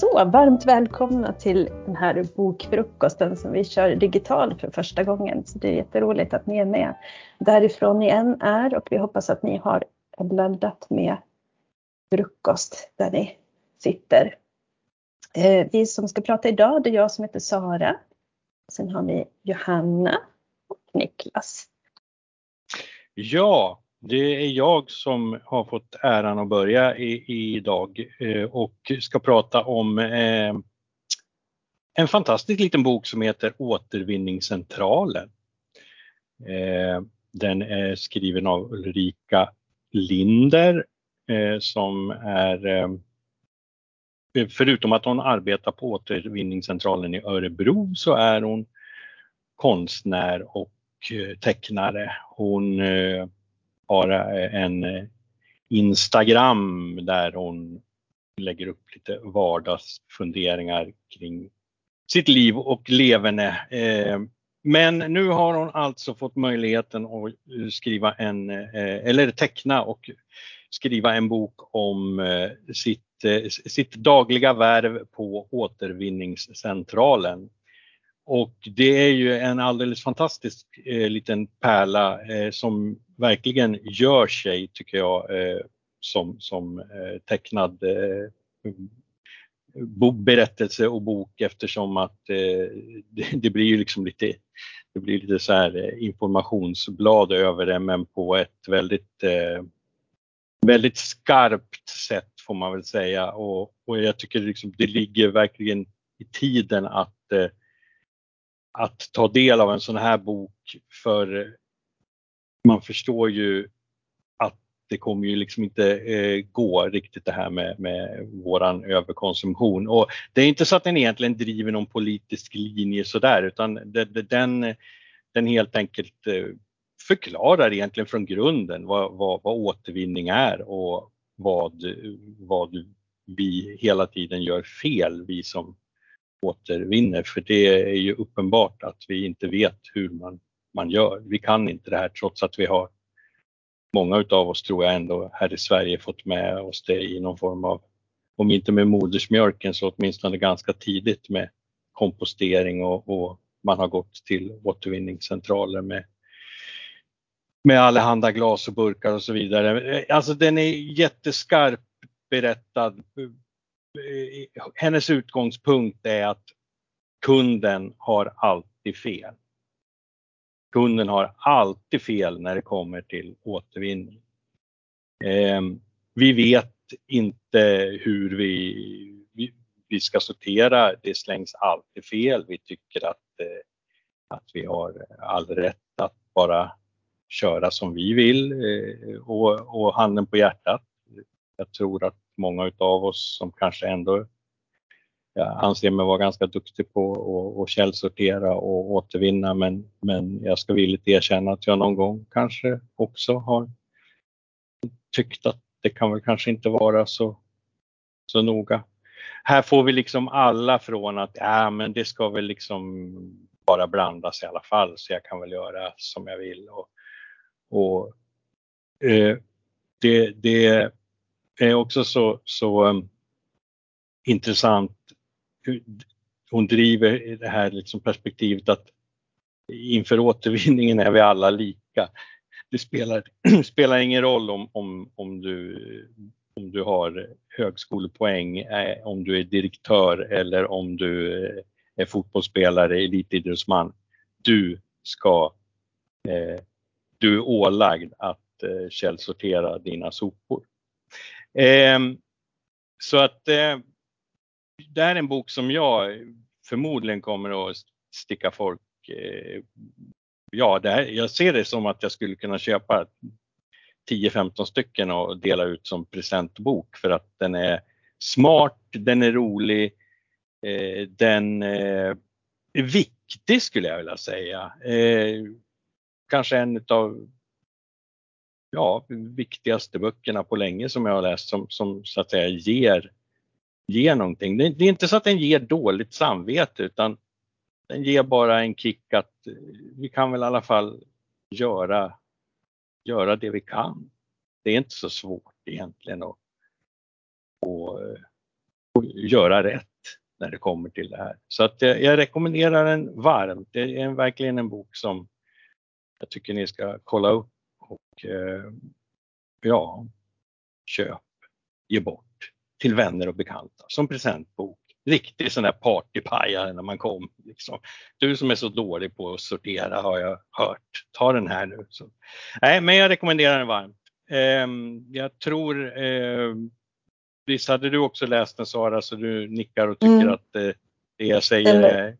Så varmt välkomna till den här bokfrukosten som vi kör digitalt för första gången. Så det är jätteroligt att ni är med därifrån ni än är och vi hoppas att ni har blandat med frukost där ni sitter. Eh, vi som ska prata idag, det är jag som heter Sara. Sen har vi Johanna och Niklas. Ja, det är jag som har fått äran att börja i, idag eh, och ska prata om eh, en fantastisk liten bok som heter Återvinningscentralen. Eh, den är skriven av Ulrika Linder som är Förutom att hon arbetar på Återvinningscentralen i Örebro så är hon konstnär och tecknare. Hon har en eh, Instagram där hon lägger upp lite vardagsfunderingar kring sitt liv och leverne. Eh, men nu har hon alltså fått möjligheten att eh, skriva en, eller teckna och skriva en bok om sitt, sitt dagliga värv på återvinningscentralen. Och det är ju en alldeles fantastisk liten pärla som verkligen gör sig, tycker jag, eh, som, som eh, tecknad eh, berättelse och bok eftersom att eh, det, det, blir ju liksom lite det blir lite så här eh, informationsblad över det men på ett väldigt eh, väldigt skarpt sätt får man väl säga. Och, och jag tycker liksom det ligger verkligen i tiden att eh, att ta del av en sån här bok för man förstår ju att det kommer ju liksom inte eh, gå riktigt det här med, med våran överkonsumtion. Och det är inte så att den egentligen driver någon politisk linje sådär utan det, det, den, den helt enkelt eh, förklarar egentligen från grunden vad, vad, vad återvinning är och vad, vad vi hela tiden gör fel, vi som återvinner. För det är ju uppenbart att vi inte vet hur man, man gör. Vi kan inte det här trots att vi har många utav oss tror jag ändå här i Sverige fått med oss det i någon form av, om inte med modersmjölken så åtminstone ganska tidigt med kompostering och, och man har gått till återvinningscentraler med med allehanda glas och burkar och så vidare. Alltså den är jätteskarp berättad hennes utgångspunkt är att kunden har alltid fel. Kunden har alltid fel när det kommer till återvinning. Ehm, vi vet inte hur vi, vi, ska sortera, det slängs alltid fel. Vi tycker att, eh, att vi har all rätt att bara köra som vi vill eh, och, och handen på hjärtat. Jag tror att många utav oss som kanske ändå jag anser mig vara ganska duktig på att källsortera och återvinna men, men jag ska villigt erkänna att jag någon gång kanske också har tyckt att det kan väl kanske inte vara så, så noga. Här får vi liksom alla från att ja, men det ska väl liksom bara blandas i alla fall så jag kan väl göra som jag vill. Och, och eh, det, det är också så, så um, intressant. Hon driver det här liksom perspektivet att inför återvinningen är vi alla lika. Det spelar, spelar ingen roll om, om, om, du, om du har högskolepoäng, eh, om du är direktör eller om du är fotbollsspelare, elitidrottsman. Du ska, eh, du är ålagd att eh, källsortera dina sopor. Eh, så att eh, det här är en bok som jag förmodligen kommer att sticka folk eh, Ja, det här, jag ser det som att jag skulle kunna köpa 10-15 stycken och dela ut som presentbok för att den är smart, den är rolig, eh, den eh, är viktig skulle jag vilja säga. Eh, kanske en av ja, viktigaste böckerna på länge som jag har läst som, som så att säga ger, ger någonting. Det, det är inte så att den ger dåligt samvete utan den ger bara en kick att eh, vi kan väl i alla fall göra, göra det vi kan. Det är inte så svårt egentligen att, att, eh, att göra rätt när det kommer till det här. Så att jag, jag rekommenderar den varmt. Det är en, verkligen en bok som jag tycker ni ska kolla upp och eh, ja, köp, ge bort till vänner och bekanta som presentbok. Riktig sån där partypajare när man kommer. Liksom. Du som är så dålig på att sortera har jag hört. Ta den här nu. Så. Nej, men jag rekommenderar den varmt. Eh, jag tror eh, Visst hade du också läst den Sara så du nickar och tycker mm. att eh, det jag säger Eller,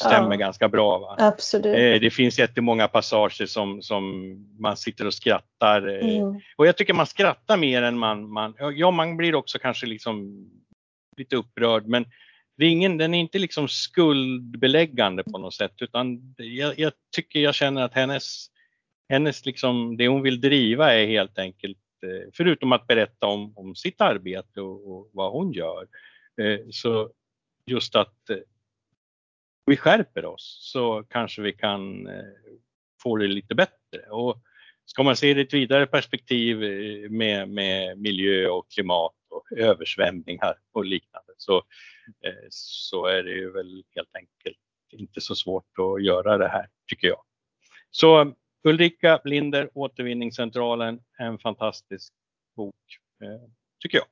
stämmer ja, ganska bra? Va? Absolut. Eh, det finns jättemånga passager som, som man sitter och skrattar. Eh, mm. Och jag tycker man skrattar mer än man, man, ja man blir också kanske liksom lite upprörd men det är ingen, den är inte liksom skuldbeläggande på något sätt utan jag, jag tycker jag känner att hennes, hennes liksom, det hon vill driva är helt enkelt Eh, förutom att berätta om, om sitt arbete och, och vad hon gör. Så just att vi skärper oss så kanske vi kan eh, få det lite bättre. Och ska man se det i ett vidare perspektiv eh, med, med miljö och klimat och översvämningar och liknande så, eh, så är det ju väl helt enkelt inte så svårt att göra det här tycker jag. Så Ulrika Blinder, Återvinningscentralen, en fantastisk bok tycker jag.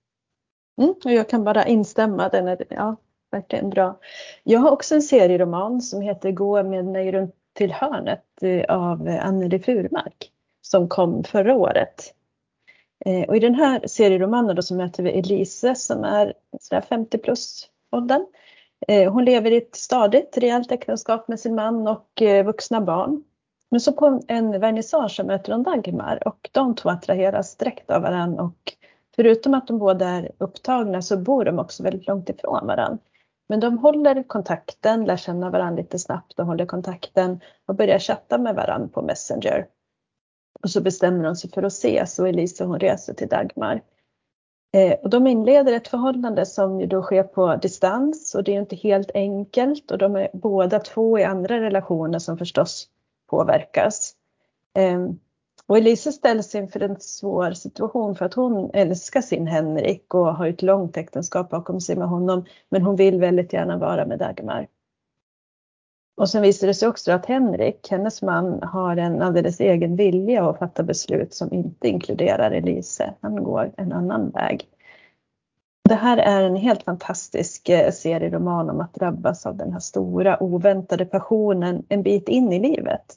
Mm, och jag kan bara instämma, den är ja, verkligen bra. Jag har också en serieroman som heter Gå med mig runt till hörnet eh, av Anneli Furmark som kom förra året. Eh, och i den här serieromanen då så möter vi Elise som är 50 plus åldern. Eh, hon lever i ett stadigt, rejält äktenskap med sin man och vuxna barn. Men så på en vernissage så möter de Dagmar och de två attraheras direkt av varandra och förutom att de båda är upptagna så bor de också väldigt långt ifrån varandra. Men de håller kontakten, lär känna varandra lite snabbt och håller kontakten och börjar chatta med varandra på Messenger. Och så bestämmer de sig för att ses och Elisa hon reser till Dagmar. Eh, och de inleder ett förhållande som ju då sker på distans och det är inte helt enkelt och de är båda två i andra relationer som förstås påverkas. Eh, och Elise ställs inför en svår situation för att hon älskar sin Henrik och har ett långt äktenskap bakom sig med honom. Men hon vill väldigt gärna vara med Dagmar. Och sen visar det sig också att Henrik, hennes man, har en alldeles egen vilja att fatta beslut som inte inkluderar Elise. Han går en annan väg. Det här är en helt fantastisk eh, serieroman om att drabbas av den här stora oväntade passionen en bit in i livet.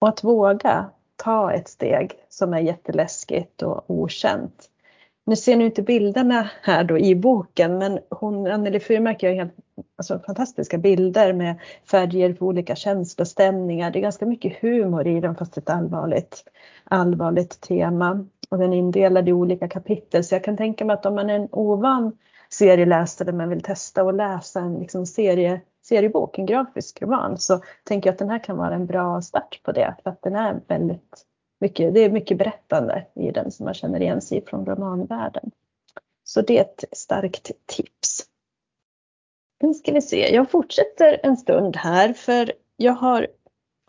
Och att våga ta ett steg som är jätteläskigt och okänt. Nu ser ni inte bilderna här då i boken, men hon, Anneli Furmark gör helt alltså, fantastiska bilder med färger på olika känslostämningar. Det är ganska mycket humor i den, fast ett allvarligt, allvarligt tema och den är indelad i olika kapitel. Så jag kan tänka mig att om man är en ovan serieläsare men vill testa att läsa en liksom serie, seriebok, en grafisk roman, så tänker jag att den här kan vara en bra start på det. För att den är väldigt mycket, det är mycket berättande i den som man känner igen sig från romanvärlden. Så det är ett starkt tips. Nu ska vi se, jag fortsätter en stund här för jag har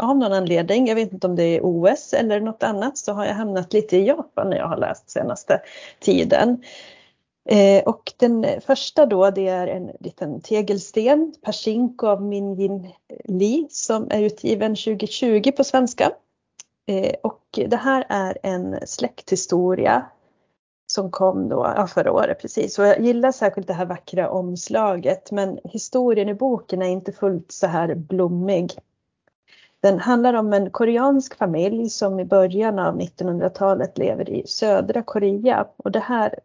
av någon anledning, jag vet inte om det är OS eller något annat, så har jag hamnat lite i Japan när jag har läst senaste tiden. Eh, och den första då det är en liten tegelsten, Persinko av Minjin Lee som är utgiven 2020 på svenska. Eh, och det här är en släkthistoria som kom då, ja, förra året precis. Och jag gillar särskilt det här vackra omslaget men historien i boken är inte fullt så här blommig. Den handlar om en koreansk familj som i början av 1900-talet lever i södra Korea och det här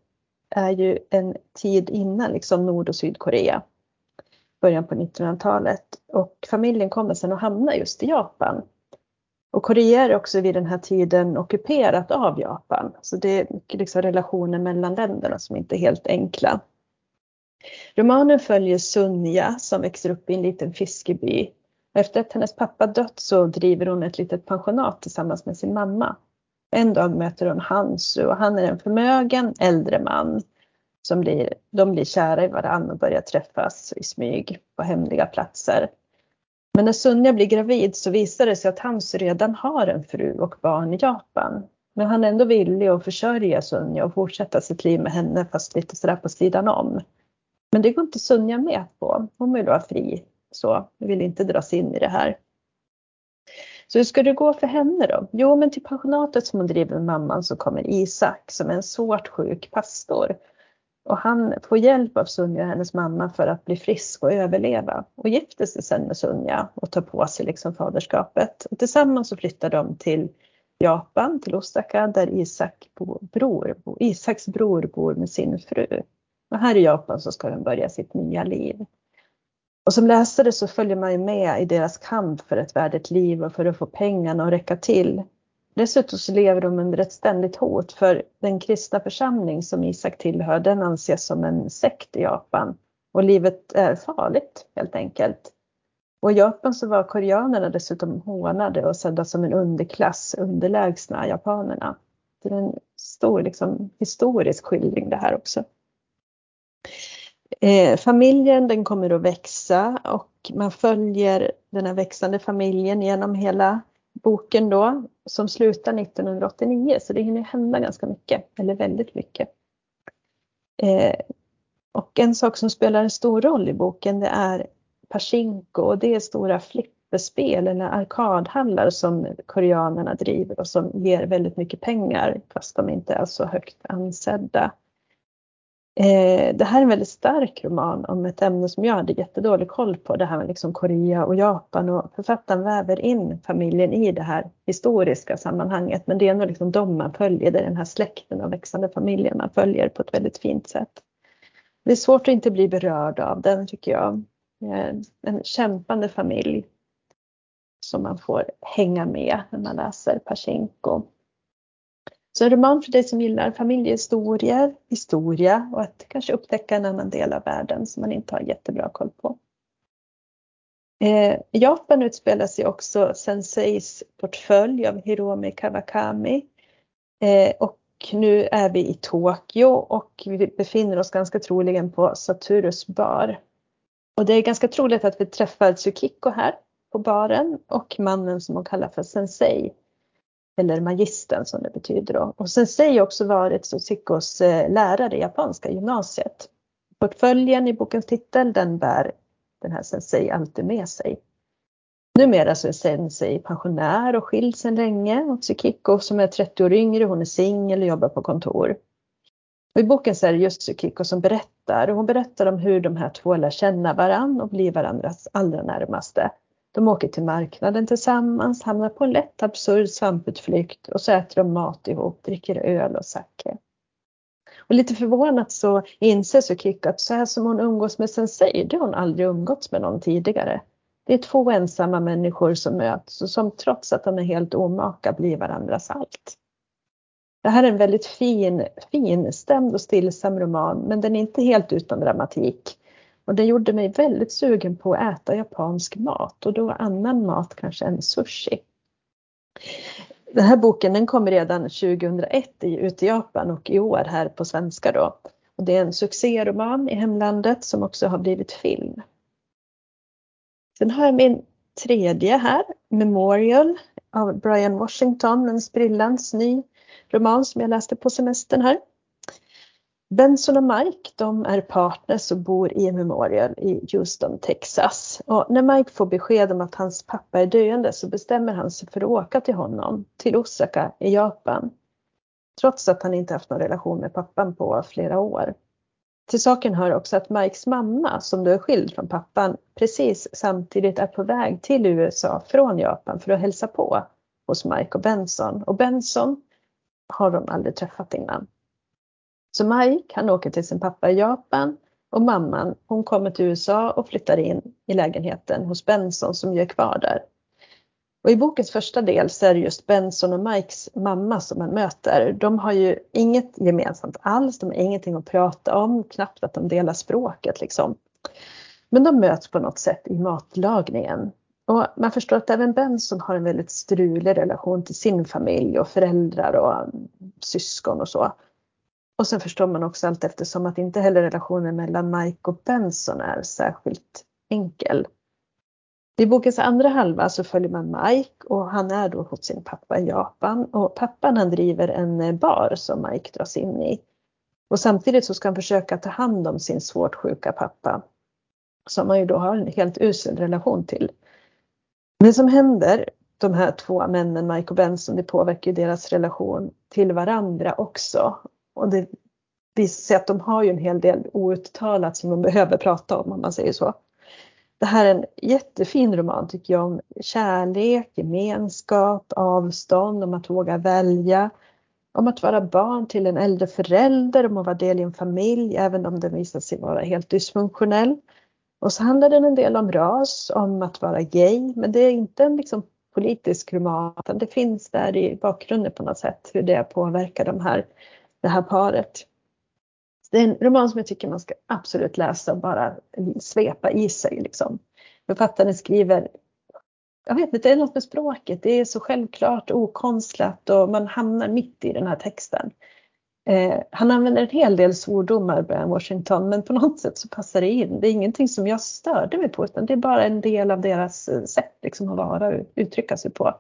är ju en tid innan liksom Nord och Sydkorea. Början på 1900-talet och familjen kommer sedan att hamna just i Japan. Och Korea är också vid den här tiden ockuperat av Japan. Så det är mycket liksom relationer mellan länderna som inte är helt enkla. Romanen följer Sunja som växer upp i en liten fiskeby efter att hennes pappa dött så driver hon ett litet pensionat tillsammans med sin mamma. En dag möter hon Hansu och han är en förmögen äldre man. Som blir, de blir kära i varandra och börjar träffas i smyg på hemliga platser. Men när Sunja blir gravid så visar det sig att Hansu redan har en fru och barn i Japan. Men han är ändå villig att försörja Sunja och fortsätta sitt liv med henne fast lite sådär på sidan om. Men det går inte Sunja med på. Hon vill vara fri så, vill inte dras in i det här. Så hur ska det gå för henne då? Jo, men till pensionatet som hon driver med mamman så kommer Isak som är en svårt sjuk pastor. Och han får hjälp av Sunja och hennes mamma för att bli frisk och överleva. Och gifter sig sen med Sunja och tar på sig liksom faderskapet. Och tillsammans så flyttar de till Japan, till Osaka, där Isak bror, Isaks bror bor med sin fru. Och här i Japan så ska de börja sitt nya liv. Och som läsare så följer man ju med i deras kamp för ett värdigt liv och för att få pengarna att räcka till. Dessutom så lever de under ett ständigt hot för den kristna församling som Isak tillhör den anses som en sekt i Japan. Och livet är farligt helt enkelt. Och i Japan så var koreanerna dessutom hånade och sedda som en underklass, underlägsna japanerna. Det är en stor liksom, historisk skildring det här också. Eh, familjen den kommer att växa och man följer den här växande familjen genom hela boken då som slutar 1989 så det hinner hända ganska mycket, eller väldigt mycket. Eh, och en sak som spelar en stor roll i boken det är Pachinko och det är stora flipperspel eller arkadhallar som koreanerna driver och som ger väldigt mycket pengar fast de inte är så högt ansedda. Eh, det här är en väldigt stark roman om ett ämne som jag hade jättedålig koll på, det här med liksom Korea och Japan och författaren väver in familjen i det här historiska sammanhanget. Men det är ändå liksom de man följer, det är den här släkten och växande familjen man följer på ett väldigt fint sätt. Det är svårt att inte bli berörd av den tycker jag. Eh, en kämpande familj som man får hänga med när man läser Pachinko. Så en roman för dig som gillar familjehistorier, historia och att kanske upptäcka en annan del av världen som man inte har jättebra koll på. Eh, Japan utspelar sig också Senseis portfölj av Hiromi Kawakami. Eh, och nu är vi i Tokyo och vi befinner oss ganska troligen på Saturus bar. Och det är ganska troligt att vi träffar Tsukiko här på baren och mannen som hon kallar för Sensei eller magistern som det betyder då. Och sensei har också varit Susikos eh, lärare i japanska gymnasiet. Portföljen i bokens titel den bär den här sensei alltid med sig. Numera så är sensei pensionär och skild sedan länge och Tsukiko som är 30 år yngre, hon är singel och jobbar på kontor. Och I boken så är det just Tsukiko som berättar och hon berättar om hur de här två lär känna varandra och blir varandras allra närmaste. De åker till marknaden tillsammans, hamnar på en lätt absurd svamputflykt och så äter de mat ihop, dricker öl och sake. Och lite förvånat så inser Sukiko att så här som hon umgås med Sensei, det har hon aldrig umgåtts med någon tidigare. Det är två ensamma människor som möts och som trots att de är helt omaka blir varandras allt. Det här är en väldigt fin, finstämd och stillsam roman, men den är inte helt utan dramatik. Och det gjorde mig väldigt sugen på att äta japansk mat och då annan mat kanske än sushi. Den här boken den kom redan 2001 ut i Japan och i år här på svenska då. Och det är en succéroman i hemlandet som också har blivit film. Sen har jag min tredje här, Memorial av Brian Washington, en sprillans ny roman som jag läste på semestern här. Benson och Mike de är partners och bor i Memorial i Houston, Texas. Och när Mike får besked om att hans pappa är döende så bestämmer han sig för att åka till honom, till Osaka i Japan. Trots att han inte haft någon relation med pappan på flera år. Till saken hör också att Mikes mamma, som då är skild från pappan, precis samtidigt är på väg till USA från Japan för att hälsa på hos Mike och Benson. Och Benson har de aldrig träffat innan. Så Mike han åker till sin pappa i Japan och mamman hon kommer till USA och flyttar in i lägenheten hos Benson som ju är kvar där. Och I bokens första del så är det just Benson och Mikes mamma som man möter. De har ju inget gemensamt alls, de har ingenting att prata om, knappt att de delar språket liksom. Men de möts på något sätt i matlagningen. Och man förstår att även Benson har en väldigt strulig relation till sin familj och föräldrar och syskon och så. Och sen förstår man också allt eftersom att inte heller relationen mellan Mike och Benson är särskilt enkel. I bokens andra halva så följer man Mike och han är då hos sin pappa i Japan och pappan han driver en bar som Mike dras in i. Och samtidigt så ska han försöka ta hand om sin svårt sjuka pappa som han ju då har en helt usel relation till. Men som händer, de här två männen, Mike och Benson, det påverkar ju deras relation till varandra också. Och det visar sig att de har ju en hel del outtalat som de behöver prata om, om man säger så. Det här är en jättefin roman tycker jag om kärlek, gemenskap, avstånd, om att våga välja, om att vara barn till en äldre förälder, om att vara del i en familj, även om den visar sig vara helt dysfunktionell. Och så handlar den en del om ras, om att vara gay, men det är inte en liksom politisk roman, utan det finns där i bakgrunden på något sätt hur det påverkar de här, det här paret. Det är en roman som jag tycker man ska absolut läsa och bara svepa i sig. Liksom. Författaren skriver, jag vet inte, det är något med språket, det är så självklart och okonstlat och man hamnar mitt i den här texten. Eh, han använder en hel del svordomar, Brian Washington, men på något sätt så passar det in. Det är ingenting som jag störde mig på, utan det är bara en del av deras eh, sätt liksom, att vara och uttrycka sig på.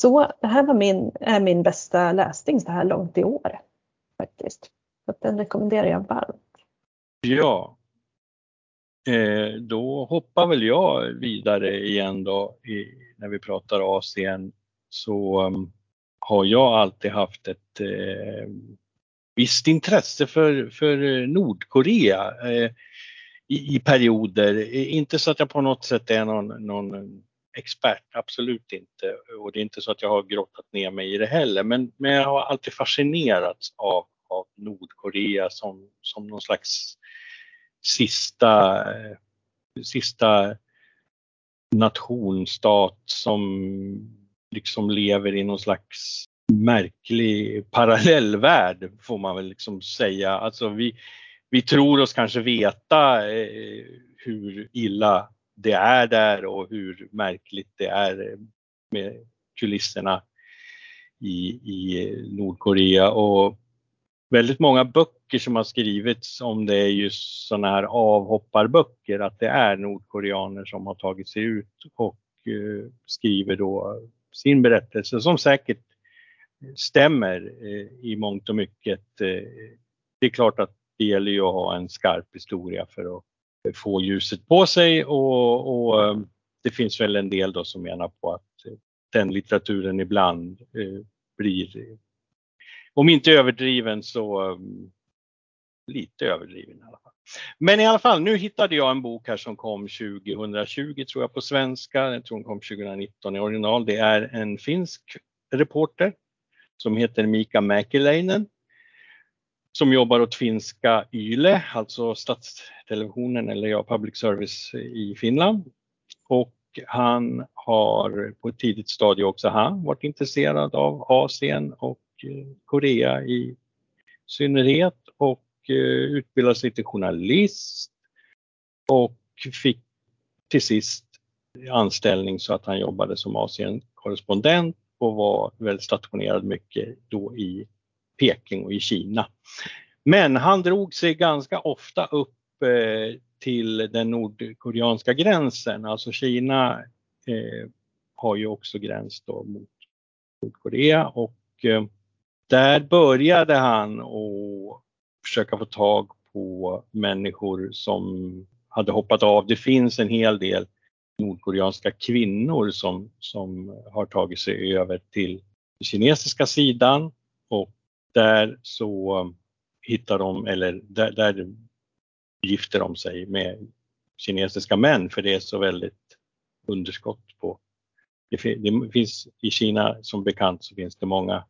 Så det här var min, är min bästa läsning så här långt i år faktiskt. Så den rekommenderar jag varmt. Ja. Eh, då hoppar väl jag vidare igen då i, när vi pratar Asien. Så um, har jag alltid haft ett eh, visst intresse för, för Nordkorea eh, i, i, perioder. Eh, inte så att jag på något sätt är någon, någon expert, absolut inte. Och det är inte så att jag har grottat ner mig i det heller, men, men jag har alltid fascinerats av, av Nordkorea som, som någon slags sista, eh, sista nationstat som liksom lever i någon slags märklig parallellvärld får man väl liksom säga. Alltså vi, vi tror oss kanske veta eh, hur illa det är där och hur märkligt det är med kulisserna i, i Nordkorea och väldigt många böcker som har skrivits om det är just sådana här avhopparböcker, att det är nordkoreaner som har tagit sig ut och eh, skriver då sin berättelse som säkert stämmer eh, i mångt och mycket. Eh, det är klart att det gäller ju att ha en skarp historia för att få ljuset på sig och, och eh, det finns väl en del då som menar på att eh, den litteraturen ibland eh, blir, om inte överdriven så lite överdriven i alla fall. Men i alla fall, nu hittade jag en bok här som kom 2020 tror jag på svenska. Jag tror den kom 2019 i original. Det är en finsk reporter som heter Mika Mäkeläinen som jobbar åt finska YLE, alltså statstelevisionen eller ja, public service i Finland. Och han har på ett tidigt stadie också han varit intresserad av Asien och eh, Korea i synnerhet och eh, utbildade sig till journalist och fick till sist anställning så att han jobbade som Asienkorrespondent och var väl stationerad mycket då i Peking och i Kina. Men han drog sig ganska ofta upp eh, till den nordkoreanska gränsen, alltså Kina eh, har ju också gräns då mot Nordkorea och eh, där började han att försöka få tag på människor som hade hoppat av. Det finns en hel del nordkoreanska kvinnor som, som har tagit sig över till den kinesiska sidan och där så hittar de, eller där, där gifter de sig med kinesiska män för det är så väldigt underskott på det, det finns i Kina som bekant så finns det många,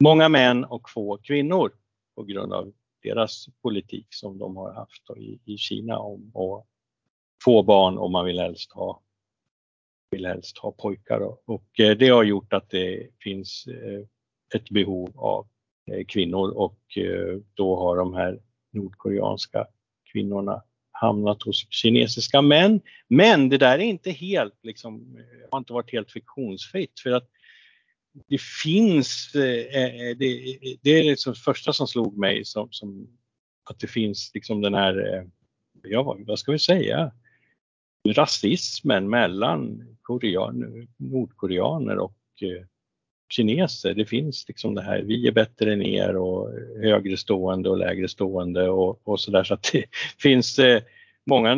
många män och få kvinnor på grund av deras politik som de har haft i, i Kina om och få barn och man vill helst ha, vill helst ha pojkar. Och, och det har gjort att det finns eh, ett behov av Eh, kvinnor och eh, då har de här nordkoreanska kvinnorna hamnat hos kinesiska män. Men det där är inte helt, liksom, eh, har inte varit helt fiktionsfritt för att det finns, det, det är liksom det första som slog mig som, som att det finns liksom den här, ja vad ska vi säga, rasismen mellan koreaner, nordkoreaner och kineser. Det finns liksom det här, vi är bättre än er och högre stående och lägre stående och, och så där. Så att det finns eh, många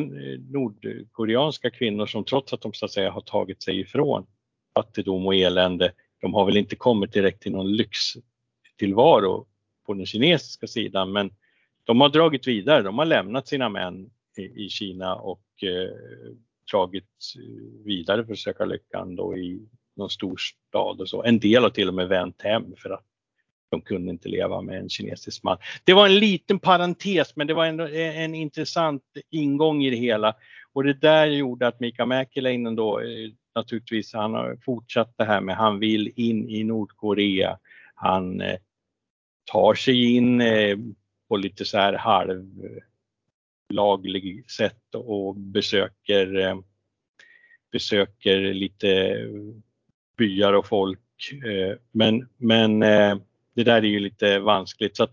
nordkoreanska kvinnor som trots att de så att säga har tagit sig ifrån fattigdom och elände, de har väl inte kommit direkt till någon lyxtillvaro på den kinesiska sidan men de har dragit vidare, de har lämnat sina män i, i Kina och eh, dragit eh, vidare för att söka lyckan då i någon stor stad och så. En del har till och med vänt hem för att de kunde inte leva med en kinesisk man. Det var en liten parentes men det var ändå en intressant ingång i det hela och det där gjorde att Mika Mäkeläinen då eh, naturligtvis, han har fortsatt det här med han vill in i Nordkorea. Han eh, tar sig in eh, på lite så här halvlaglig sätt och besöker eh, besöker lite byar och folk. Eh, men, men eh, det där är ju lite vanskligt. Så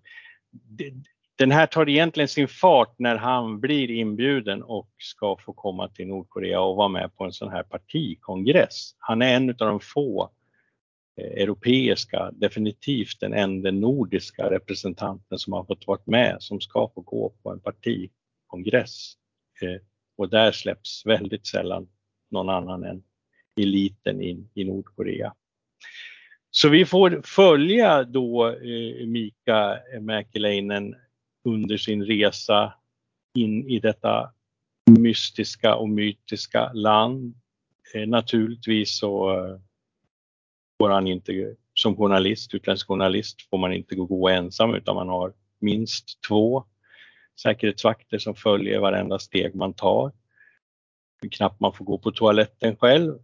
den här tar egentligen sin fart när han blir inbjuden och ska få komma till Nordkorea och vara med på en sån här partikongress. Han är en av de få eh, europeiska, definitivt den enda nordiska representanten som har fått vara med som ska få gå på en partikongress. Och där släpps väldigt sällan någon annan än eliten i, i Nordkorea. Så vi får följa då eh, Mika Mäkeläinen under sin resa in i detta mystiska och mytiska land. Eh, naturligtvis så eh, får han inte som journalist, utländsk journalist, får man inte gå ensam utan man har minst två säkerhetsvakter som följer varenda steg man tar knappt man får gå på toaletten själv.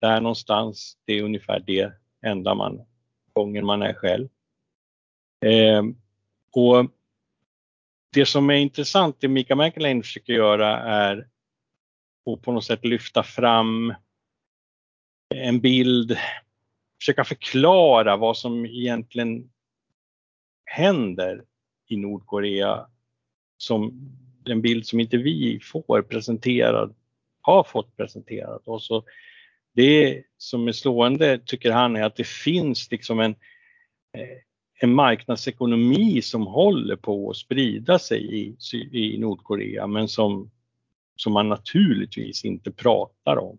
Där någonstans, det är ungefär det enda man, gången man är själv. Eh, och det som är intressant, det Mika Mäkeläinen försöker göra är att på något sätt lyfta fram en bild, försöka förklara vad som egentligen händer i Nordkorea som en bild som inte vi får presenterad, har fått presenterad. Och så det som är slående tycker han är att det finns liksom en, eh, en marknadsekonomi som håller på att sprida sig i, i Nordkorea men som, som man naturligtvis inte pratar om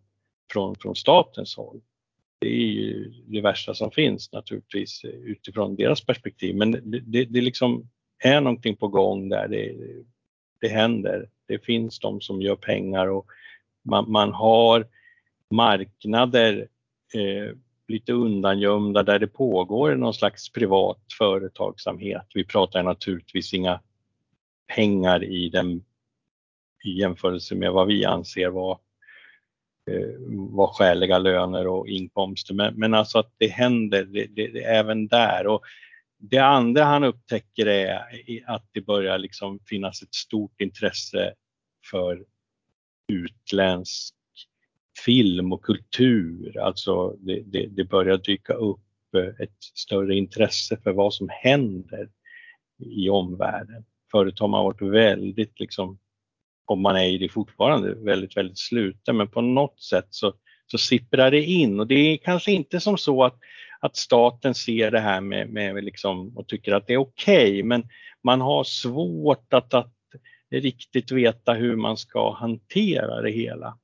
från, från statens håll. Det är ju det värsta som finns naturligtvis eh, utifrån deras perspektiv men det, det, det liksom är någonting på gång där. Det, det händer. Det finns de som gör pengar och man, man har marknader eh, lite undangömda där det pågår någon slags privat företagsamhet. Vi pratar naturligtvis inga pengar i den i jämförelse med vad vi anser vara eh, var skäliga löner och inkomster. Men, men alltså att det händer det, det, det, även där. Och det andra han upptäcker är att det börjar liksom finnas ett stort intresse för utländsk film och kultur. Alltså det, det, det, börjar dyka upp eh, ett större intresse för vad som händer i omvärlden. Förut har man varit väldigt, liksom, om man är i det fortfarande, väldigt, väldigt sluten men på något sätt så, så sipprar det in och det är kanske inte som så att att staten ser det här med, med liksom, och tycker att det är okej okay, men man har svårt att, att riktigt veta hur man ska hantera det hela.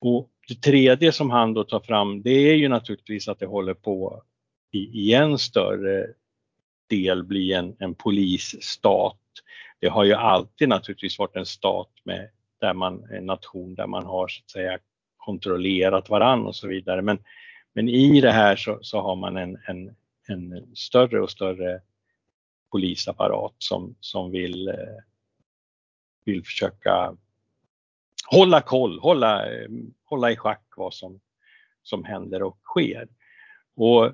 Och det tredje som han då tar fram det är ju naturligtvis att det håller på i, i en större del bli en, en polisstat. Det har ju alltid naturligtvis varit en stat med där man, en nation där man har så att säga kontrollerat varann och så vidare. Men men i det här så, så har man en, en, en, större och större polisapparat som, som vill, eh, vill försöka hålla koll, hålla, eh, hålla i schack vad som, som händer och sker. Och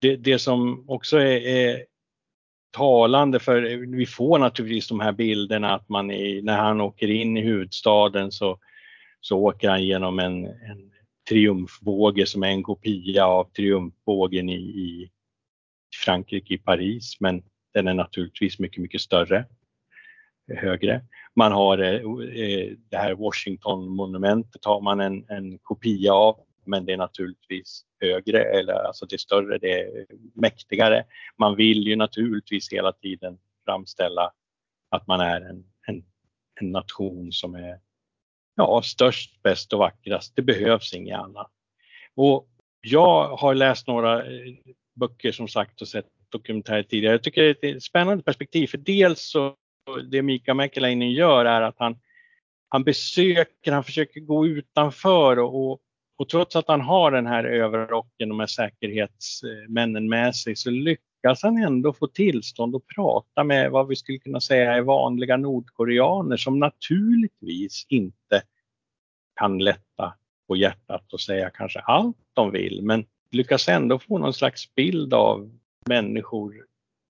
det, det som också är, är talande för vi får naturligtvis de här bilderna att man är, när han åker in i huvudstaden så, så åker han genom en, en triumfbåge som är en kopia av triumfbågen i, i Frankrike, i Paris, men den är naturligtvis mycket, mycket större, högre. Man har eh, eh, det här Washington-monumentet har man en, en kopia av men det är naturligtvis högre, eller alltså det är större, det är mäktigare. Man vill ju naturligtvis hela tiden framställa att man är en, en, en nation som är ja, störst, bäst och vackrast. Det behövs inget annat. Och jag har läst några eh, böcker som sagt och sett dokumentärer tidigare. Jag tycker det är ett spännande perspektiv för dels så det Mika Mäkeläinen gör är att han, han besöker, han försöker gå utanför och, och, och trots att han har den här överrocken, de här säkerhetsmännen med sig så lyckas han ändå få tillstånd att prata med vad vi skulle kunna säga är vanliga nordkoreaner som naturligtvis inte kan lätta på hjärtat och säga kanske allt de vill men lyckas ändå få någon slags bild av människor,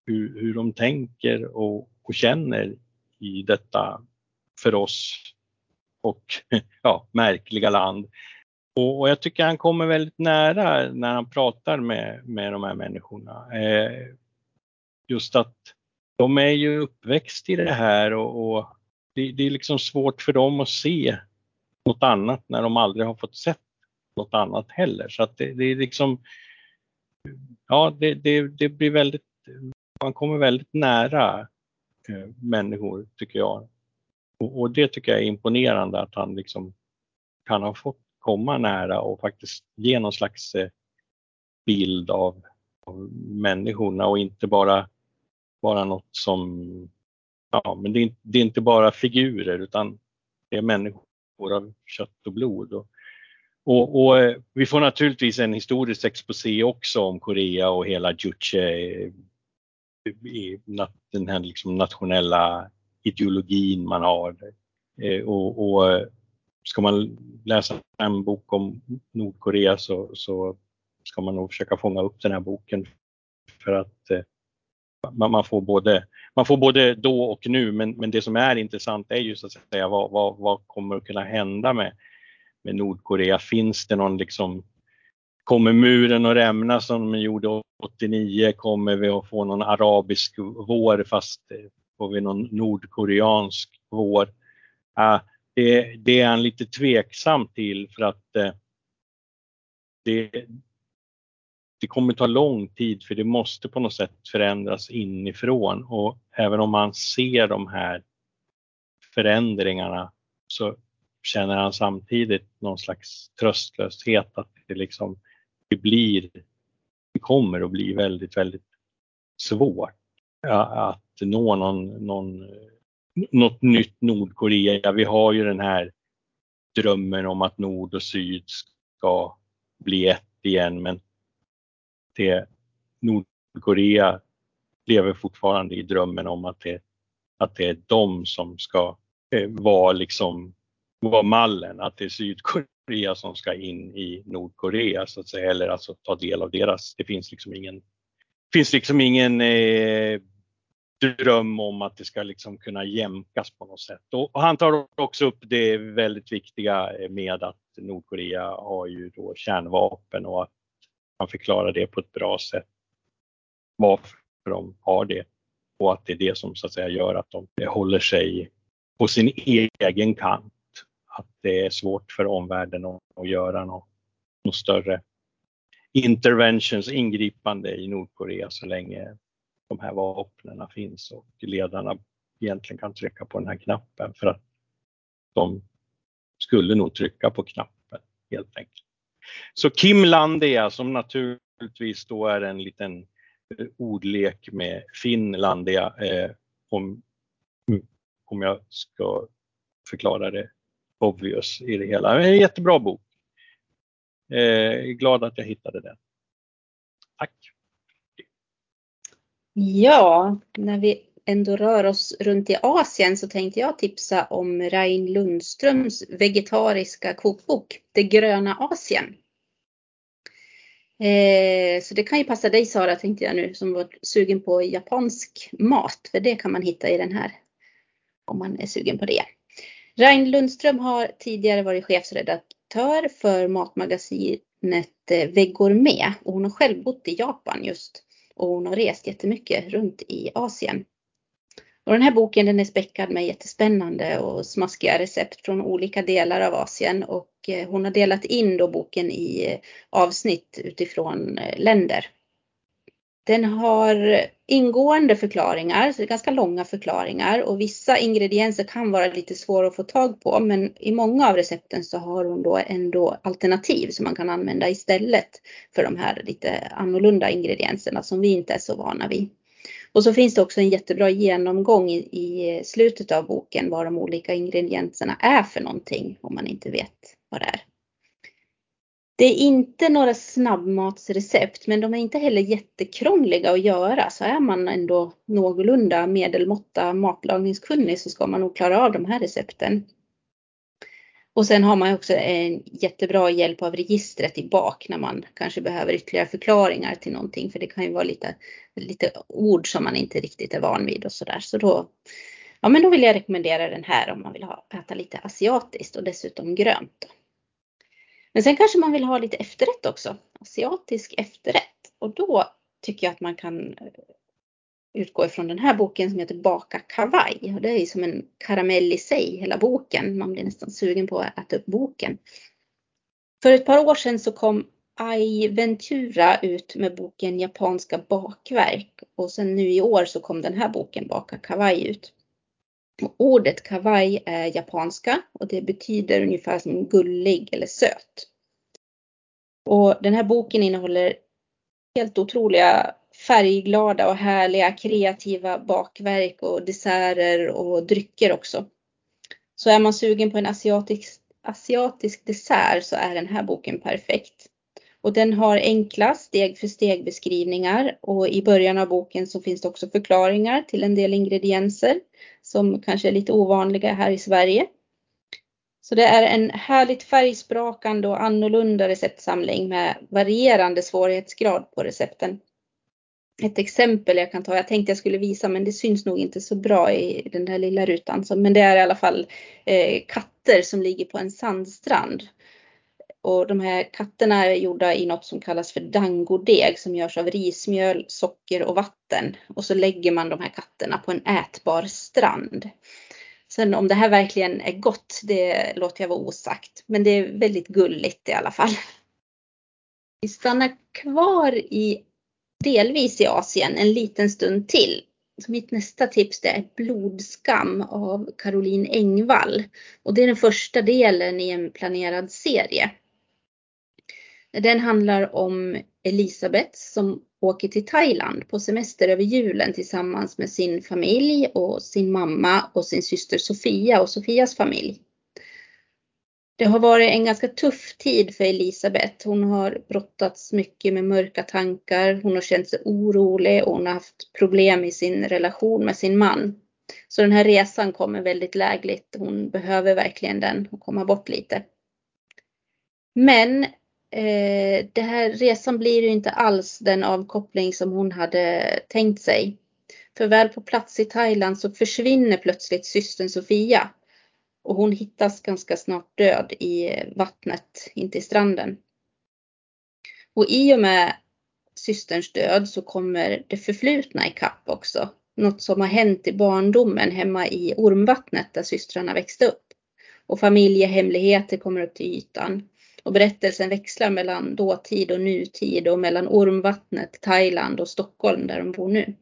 hur, hur de tänker och, och känner i detta för oss och ja, märkliga land. Och, och, jag tycker han kommer väldigt nära när han pratar med, med de här människorna. Eh, just att de är ju uppväxt i det här och, och det, det, är liksom svårt för dem att se något annat när de aldrig har fått sett något annat heller. Så att det, det är liksom, ja det, det, det, blir väldigt, man kommer väldigt nära eh, människor tycker jag. Och, och, det tycker jag är imponerande att han liksom kan ha fått komma nära och faktiskt ge någon slags eh, bild av, av människorna och inte bara, bara något som, ja men det är, det är inte bara figurer utan det är människor av kött och blod. Och, och, och, eh, vi får naturligtvis en historisk exposé också om Korea och hela Juche, eh, den här liksom nationella ideologin man har. Och, och ska man läsa en bok om Nordkorea så, så ska man nog försöka fånga upp den här boken för att eh, man, man, får både, man får både då och nu men, men det som är intressant är ju så att säga vad, vad, vad kommer att kunna hända med, med Nordkorea? Finns det någon liksom Kommer muren att rämna som den gjorde 89? Kommer vi att få någon arabisk vår fast eh, får vi någon nordkoreansk vår? Uh, det, det, är han lite tveksam till för att eh, det, det kommer ta lång tid för det måste på något sätt förändras inifrån. Och även om man ser de här förändringarna så känner han samtidigt någon slags tröstlöshet att det liksom det blir, det kommer att bli väldigt, väldigt svårt att nå någon, någon, något nytt Nordkorea. Vi har ju den här drömmen om att nord och syd ska bli ett igen men det, Nordkorea lever fortfarande i drömmen om att det, att det är de som ska eh, vara liksom vara mallen, att det är Sydkorea som ska in i Nordkorea så att säga, eller alltså ta del av deras. Det finns liksom ingen, finns liksom ingen eh, dröm om att det ska liksom kunna jämkas på något sätt. Och, och han tar också upp det väldigt viktiga eh, med att Nordkorea har ju då kärnvapen och att man förklarar det på ett bra sätt. Varför de har det och att det är det som så att säga gör att de håller sig på sin egen kant att det är svårt för omvärlden att, att göra något, något större interventions, ingripande i Nordkorea så länge de här vapnen finns och ledarna egentligen kan trycka på den här knappen för att de skulle nog trycka på knappen helt enkelt. Så Kim Landia som naturligtvis då är en liten eh, ordlek med Finlandia eh, om, om jag ska förklara det obvious i det hela. En jättebra bok. Eh, glad att jag hittade den. Tack! Ja, när vi ändå rör oss runt i Asien så tänkte jag tipsa om Rein Lundströms vegetariska kokbok Det gröna Asien. Eh, så det kan ju passa dig Sara tänkte jag nu som var sugen på japansk mat för det kan man hitta i den här om man är sugen på det. Rein Lundström har tidigare varit chefsredaktör för matmagasinet eh, Vegourmet och hon har själv bott i Japan just och hon har rest jättemycket runt i Asien. Och den här boken den är späckad med jättespännande och smaskiga recept från olika delar av Asien och eh, hon har delat in då boken i eh, avsnitt utifrån eh, länder. Den har ingående förklaringar, så det är ganska långa förklaringar och vissa ingredienser kan vara lite svåra att få tag på men i många av recepten så har hon då ändå alternativ som man kan använda istället för de här lite annorlunda ingredienserna som vi inte är så vana vid. Och så finns det också en jättebra genomgång i, i slutet av boken vad de olika ingredienserna är för någonting om man inte vet vad det är. Det är inte några snabbmatsrecept, men de är inte heller jättekrångliga att göra. Så är man ändå någorlunda medelmåtta matlagningskunnig så ska man nog klara av de här recepten. Och sen har man också en jättebra hjälp av registret i bak när man kanske behöver ytterligare förklaringar till någonting. För det kan ju vara lite, lite ord som man inte riktigt är van vid och sådär. Så då, ja, men då vill jag rekommendera den här om man vill ha, äta lite asiatiskt och dessutom grönt. Men sen kanske man vill ha lite efterrätt också, asiatisk efterrätt. Och då tycker jag att man kan eh, utgå ifrån den här boken som heter Baka kavaj. Och det är som en karamell i sig, hela boken. Man blir nästan sugen på att äta upp boken. För ett par år sedan så kom Ai Ventura ut med boken Japanska bakverk och sen nu i år så kom den här boken Baka kavaj ut. Ordet kawaii är japanska och det betyder ungefär som gullig eller söt. Och den här boken innehåller helt otroliga färgglada och härliga kreativa bakverk och desserter och drycker också. Så är man sugen på en asiatisk, asiatisk dessert så är den här boken perfekt. Och den har enkla steg för steg beskrivningar och i början av boken så finns det också förklaringar till en del ingredienser som kanske är lite ovanliga här i Sverige. Så det är en härligt färgsprakande och annorlunda receptsamling med varierande svårighetsgrad på recepten. Ett exempel jag kan ta, jag tänkte jag skulle visa men det syns nog inte så bra i den där lilla rutan. Men det är i alla fall eh, katter som ligger på en sandstrand. Och de här katterna är gjorda i något som kallas för dangodeg som görs av rismjöl, socker och vatten. Och så lägger man de här katterna på en ätbar strand. Sen om det här verkligen är gott, det låter jag vara osagt. Men det är väldigt gulligt i alla fall. Vi stannar kvar i delvis i Asien en liten stund till. Så mitt nästa tips det är Blodskam av Caroline Engvall. Och det är den första delen i en planerad serie. Den handlar om Elisabeth som åker till Thailand på semester över julen tillsammans med sin familj och sin mamma och sin syster Sofia och Sofias familj. Det har varit en ganska tuff tid för Elisabeth. Hon har brottats mycket med mörka tankar. Hon har känt sig orolig och hon har haft problem i sin relation med sin man. Så den här resan kommer väldigt lägligt. Hon behöver verkligen den och komma bort lite. Men eh, det här resan blir ju inte alls den avkoppling som hon hade tänkt sig. För väl på plats i Thailand så försvinner plötsligt systern Sofia. Och hon hittas ganska snart död i vattnet intill stranden. Och i och med systerns död så kommer det förflutna i kapp också. Något som har hänt i barndomen hemma i Ormvattnet där systrarna växte upp. Och familjehemligheter kommer upp till ytan. Och berättelsen växlar mellan dåtid och nutid och mellan Ormvattnet, Thailand och Stockholm där de bor nu.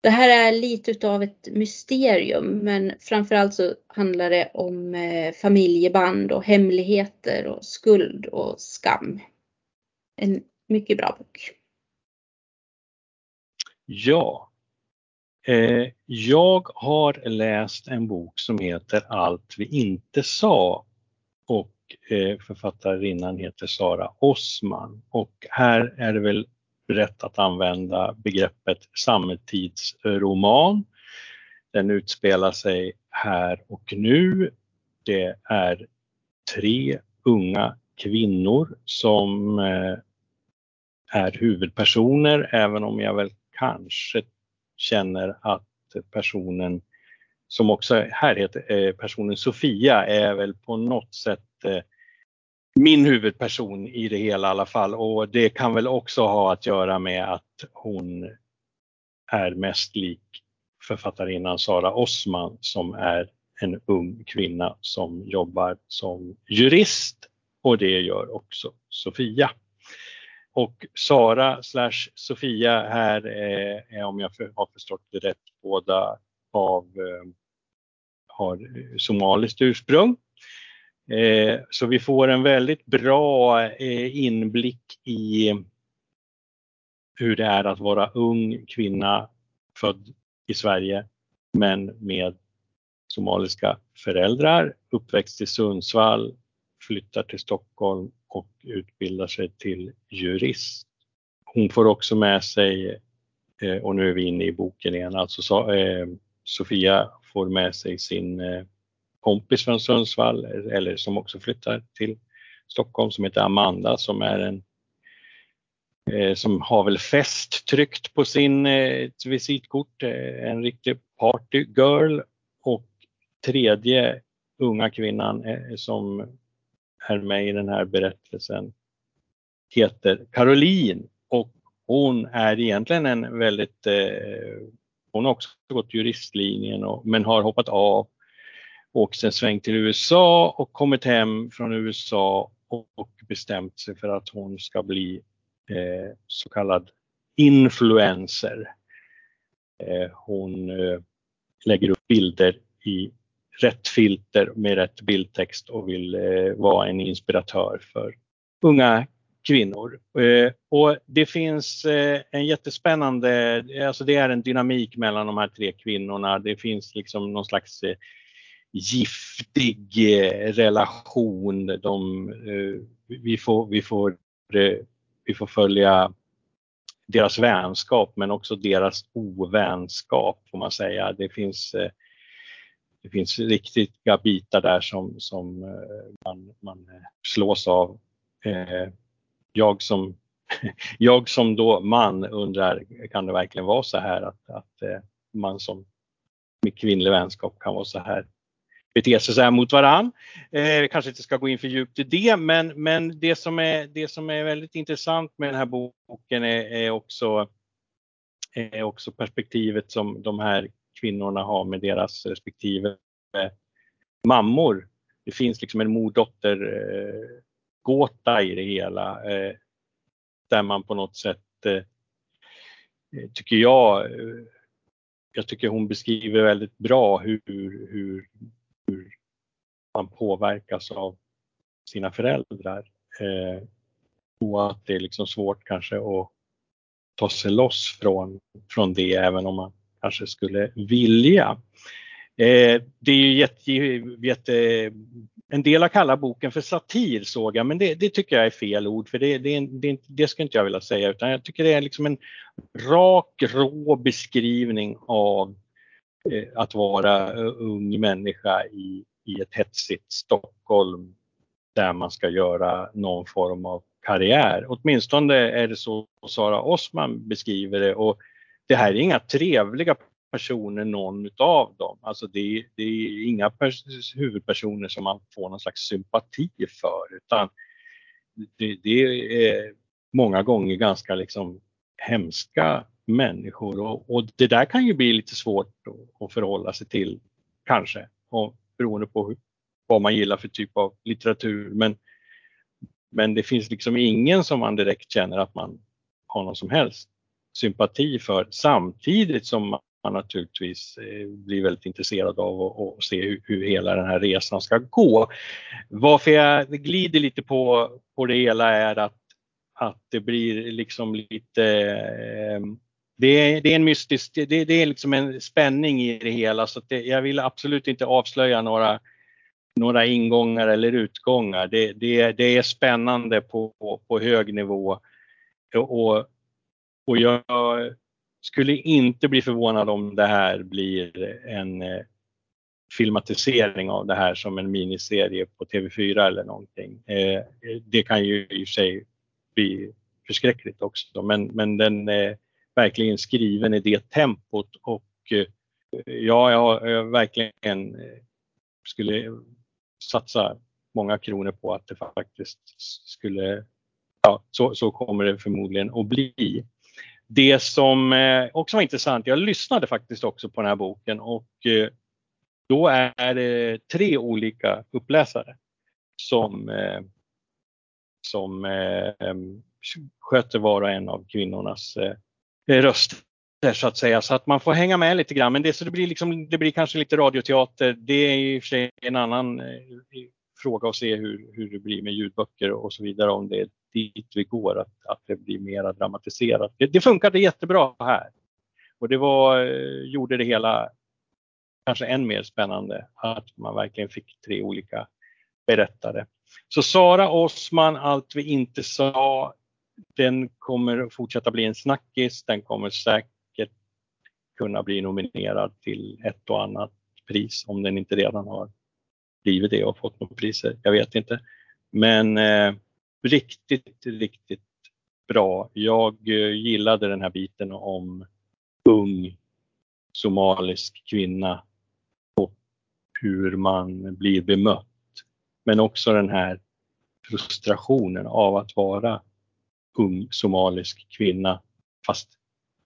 Det här är lite utav ett mysterium men framförallt så handlar det om eh, familjeband och hemligheter och skuld och skam. En mycket bra bok. Ja. Eh, jag har läst en bok som heter Allt vi inte sa Eh, författarinnan heter Sara Osman och här är det väl rätt att använda begreppet samtidsroman. Den utspelar sig här och nu. Det är tre unga kvinnor som eh, är huvudpersoner, även om jag väl kanske känner att personen som också här heter eh, personen Sofia är väl på något sätt eh, min huvudperson i det hela i alla fall och det kan väl också ha att göra med att hon är mest lik författarinnan Sara Osman som är en ung kvinna som jobbar som jurist och det gör också Sofia. Och Sara slash Sofia här är, är om jag har förstått det rätt båda av eh, har somaliskt ursprung. Eh, så vi får en väldigt bra eh, inblick i hur det är att vara ung kvinna född i Sverige men med somaliska föräldrar, uppväxt i Sundsvall, flyttar till Stockholm och utbildar sig till jurist. Hon får också med sig, eh, och nu är vi inne i boken igen, alltså eh, Sofia får med sig sin eh, kompis från Sundsvall eller som också flyttar till Stockholm som heter Amanda som är en eh, som har väl fest tryckt på sin eh, visitkort, en riktig party girl. Och tredje unga kvinnan som är med i den här berättelsen heter Caroline. Och hon är egentligen en väldigt, hon har också gått juristlinjen och, men har hoppat av åkt en sväng till USA och kommit hem från USA och bestämt sig för att hon ska bli eh, så kallad influencer. Eh, hon eh, lägger upp bilder i rätt filter med rätt bildtext och vill eh, vara en inspiratör för unga kvinnor. Eh, och det finns eh, en jättespännande, alltså det är en dynamik mellan de här tre kvinnorna. Det finns liksom någon slags eh, giftig eh, relation. De, eh, vi, får, vi, får, eh, vi får följa deras vänskap men också deras ovänskap får man säga. Det finns, eh, det finns riktiga bitar där som, som eh, man, man slås av. Jag som, jag som då man undrar, kan det verkligen vara så här att, att eh, man som med kvinnlig vänskap kan vara så här bete sig så här mot varann. Eh, kanske inte ska gå in för djupt i det, men, men det, som är, det som är väldigt intressant med den här boken är, är, också, är också perspektivet som de här kvinnorna har med deras respektive mammor. Det finns liksom en mor-dotter eh, gåta i det hela eh, där man på något sätt eh, eh tycker jag eh, jag tycker hon beskriver väldigt bra hur, hur hur man påverkas av sina föräldrar. Eh, och att det är liksom svårt kanske att ta sig loss från, från det även om man kanske skulle vilja. Eh, det är ju jätte, jätte, en del har kallat boken för satir såg jag, men det, det tycker jag är fel ord för det, det, det, det ska inte jag vilja säga utan jag tycker det är liksom en rak, rå beskrivning av Eh, att vara eh, ung människa i, i ett hetsigt Stockholm där man ska göra någon form av karriär. Åtminstone är det så Sara Osman beskriver det och det här är inga trevliga personer någon utav dem. Alltså det, det är inga huvudpersoner som man får någon slags sympati för utan det, det är många gånger ganska liksom hemska människor och, och, det där kan ju bli lite svårt att förhålla sig till kanske och beroende på hur, vad man gillar för typ av litteratur. Men, men det finns liksom ingen som man direkt känner att man har någon som helst sympati för samtidigt som man naturligtvis eh, blir väldigt intresserad av och se hur, hur, hela den här resan ska gå. Varför jag glider lite på, på det hela är att, att det blir liksom lite eh, det är, det är en mystisk, det, det, är liksom en spänning i det hela så det, jag vill absolut inte avslöja några, några ingångar eller utgångar. Det, det, det är spännande på, på hög nivå och, och jag skulle inte bli förvånad om det här blir en eh, filmatisering av det här som en miniserie på TV4 eller någonting. Eh, det kan ju i och för sig bli förskräckligt också men, men den är verkligen skriven i det tempot och eh, ja, jag, jag verkligen eh, skulle satsa många kronor på att det faktiskt skulle, ja, så, så kommer det förmodligen att bli. Det som eh, också var intressant, jag lyssnade faktiskt också på den här boken och eh, Då är det tre olika uppläsare som, eh, som sköter var och en av kvinnornas röster så att säga. Så att man får hänga med lite grann. Men det, så det, blir liksom, det blir kanske lite radioteater. Det är i och för sig en annan fråga och se hur, hur det blir med ljudböcker och så vidare. Om det är dit vi går, att, att det blir mera dramatiserat. Det, det funkade jättebra här. Och det var, eh, gjorde det hela kanske än mer spännande att man verkligen fick tre olika berättare. Så Sara Osman, Allt vi inte sa, den kommer fortsätta bli en snackis. Den kommer säkert kunna bli nominerad till ett och annat pris om den inte redan har blivit det och fått några priser. Jag vet inte. Men eh, riktigt, riktigt bra. Jag eh, gillade den här biten om ung somalisk kvinna och hur man blir bemött. Men också den här frustrationen av att vara ung somalisk kvinna fast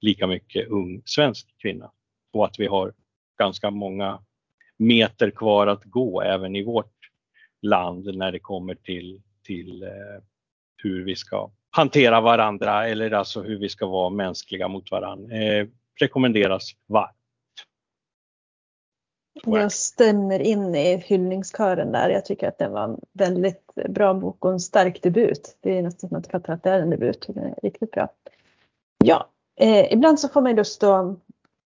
lika mycket ung svensk kvinna. Och att vi har ganska många meter kvar att gå även i vårt land när det kommer till, till eh, hur vi ska hantera varandra eller alltså hur vi ska vara mänskliga mot varandra. Eh, rekommenderas varmt. Jag stämmer in i hyllningskören där. Jag tycker att det var en väldigt bra bok och en stark debut. Det är nästan som att jag fattar att det är en debut. Den är riktigt bra. Ja, eh, ibland så får man lust att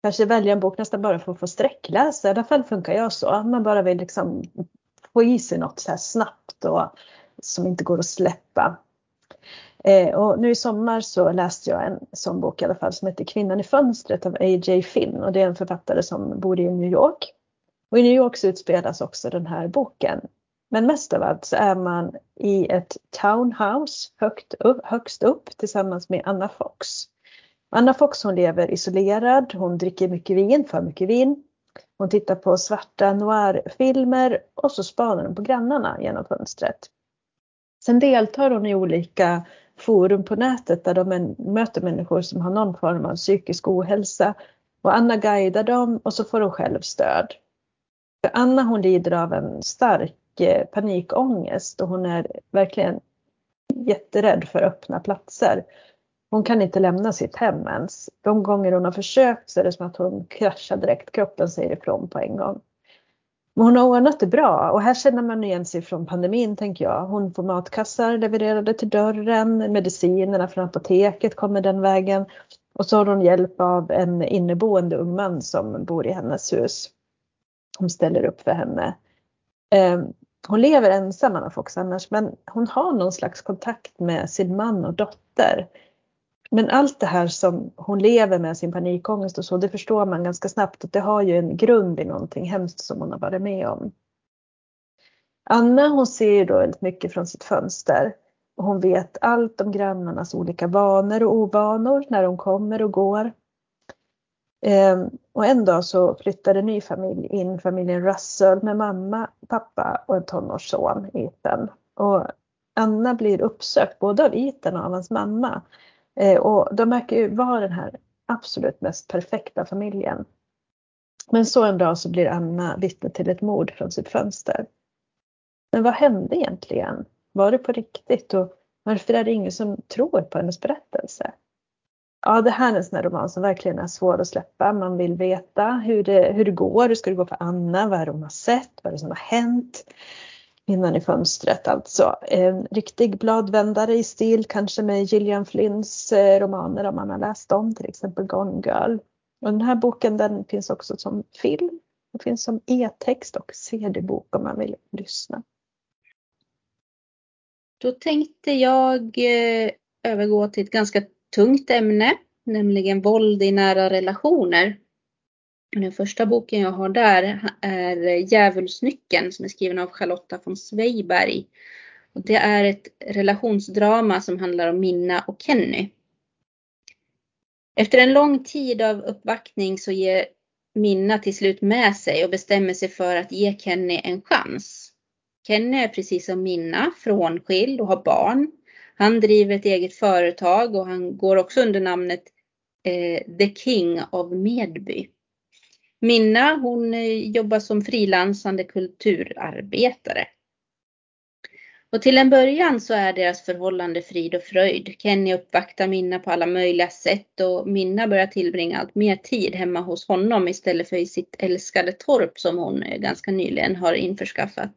kanske välja en bok nästan bara för att få sträckläsa. I alla fall funkar jag så. Man bara vill liksom få i sig något så här snabbt och som inte går att släppa. Eh, och nu i sommar så läste jag en sån bok i alla fall som heter Kvinnan i fönstret av A.J. Finn och det är en författare som bor i New York. Och i New York så utspelas också den här boken. Men mest av allt så är man i ett townhouse högt upp, högst upp tillsammans med Anna Fox. Anna Fox hon lever isolerad, hon dricker mycket vin, för mycket vin. Hon tittar på svarta noir-filmer och så spanar hon på grannarna genom fönstret. Sen deltar hon i olika forum på nätet där de möter människor som har någon form av psykisk ohälsa och Anna guidar dem och så får hon själv stöd. För Anna hon lider av en stark eh, panikångest och hon är verkligen jätterädd för öppna platser. Hon kan inte lämna sitt hem ens. De gånger hon har försökt så är det som att hon kraschar direkt. Kroppen säger ifrån på en gång. Men hon har ordnat det bra och här känner man igen sig från pandemin tänker jag. Hon får matkassar levererade till dörren, medicinerna från apoteket kommer den vägen och så har hon hjälp av en inneboende ung man som bor i hennes hus. Hon ställer upp för henne. Ehm, hon lever ensam Anna Fox annars men hon har någon slags kontakt med sin man och dotter. Men allt det här som hon lever med, sin panikångest och så, det förstår man ganska snabbt att det har ju en grund i någonting hemskt som hon har varit med om. Anna hon ser ju då väldigt mycket från sitt fönster och hon vet allt om grannarnas olika vanor och ovanor när de kommer och går. Ehm, och en dag så flyttar en ny familj in, familjen Russell med mamma, pappa och en tonårsson, Ethan. Och Anna blir uppsökt både av Ethan och av hans mamma Eh, och de verkar ju vara den här absolut mest perfekta familjen. Men så en dag så blir Anna vittne till ett mord från sitt fönster. Men vad hände egentligen? Var det på riktigt? Och varför är det ingen som tror på hennes berättelse? Ja, det här är en sån här roman som verkligen är svår att släppa. Man vill veta hur det, hur det går. Hur ska det gå för Anna? Vad är det hon har sett? Vad är det som har hänt? Kvinnan i fönstret alltså. En riktig bladvändare i stil kanske med Gillian Flynns eh, romaner om man har läst dem, till exempel Gone Girl. Och den här boken den finns också som film. Den finns som e-text och cd-bok om man vill lyssna. Då tänkte jag eh, övergå till ett ganska tungt ämne, nämligen våld i nära relationer. Den första boken jag har där är Djävulsnyckeln som är skriven av Charlotta von Zweigbergk. Och det är ett relationsdrama som handlar om Minna och Kenny. Efter en lång tid av uppvaktning så ger Minna till slut med sig och bestämmer sig för att ge Kenny en chans. Kenny är precis som Minna frånskild och har barn. Han driver ett eget företag och han går också under namnet eh, The King of Medby. Minna hon eh, jobbar som frilansande kulturarbetare. Och till en början så är deras förhållande frid och fröjd. Kenny uppvaktar Minna på alla möjliga sätt och Minna börjar tillbringa allt mer tid hemma hos honom istället för i sitt älskade torp som hon eh, ganska nyligen har införskaffat.